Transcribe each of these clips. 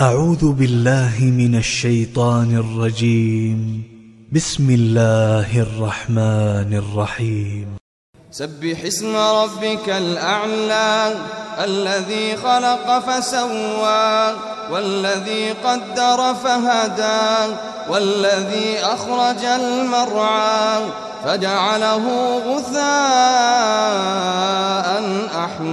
أعوذ بالله من الشيطان الرجيم. بسم الله الرحمن الرحيم. سبح اسم ربك الأعلى الذي خلق فسوى والذي قدر فهدى والذي أخرج المرعى فجعله غثاء.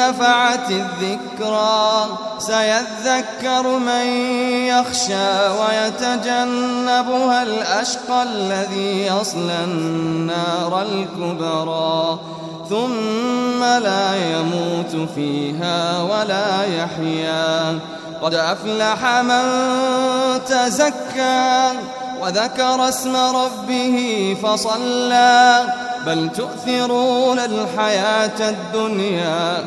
نفعت الذكرى. سيذكر من يخشى ويتجنبها الأشقى الذي يصلى النار الكبرى. ثم لا يموت فيها ولا يحيا. قد أفلح من تزكى وذكر اسم ربه فصلى. بل تؤثرون الحياة الدنيا.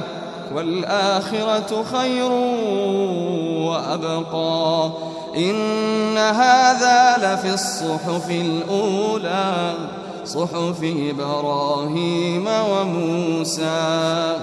والآخرة خير وأبقى. إن هذا لفي الصحف الأولى صحف إبراهيم وموسى.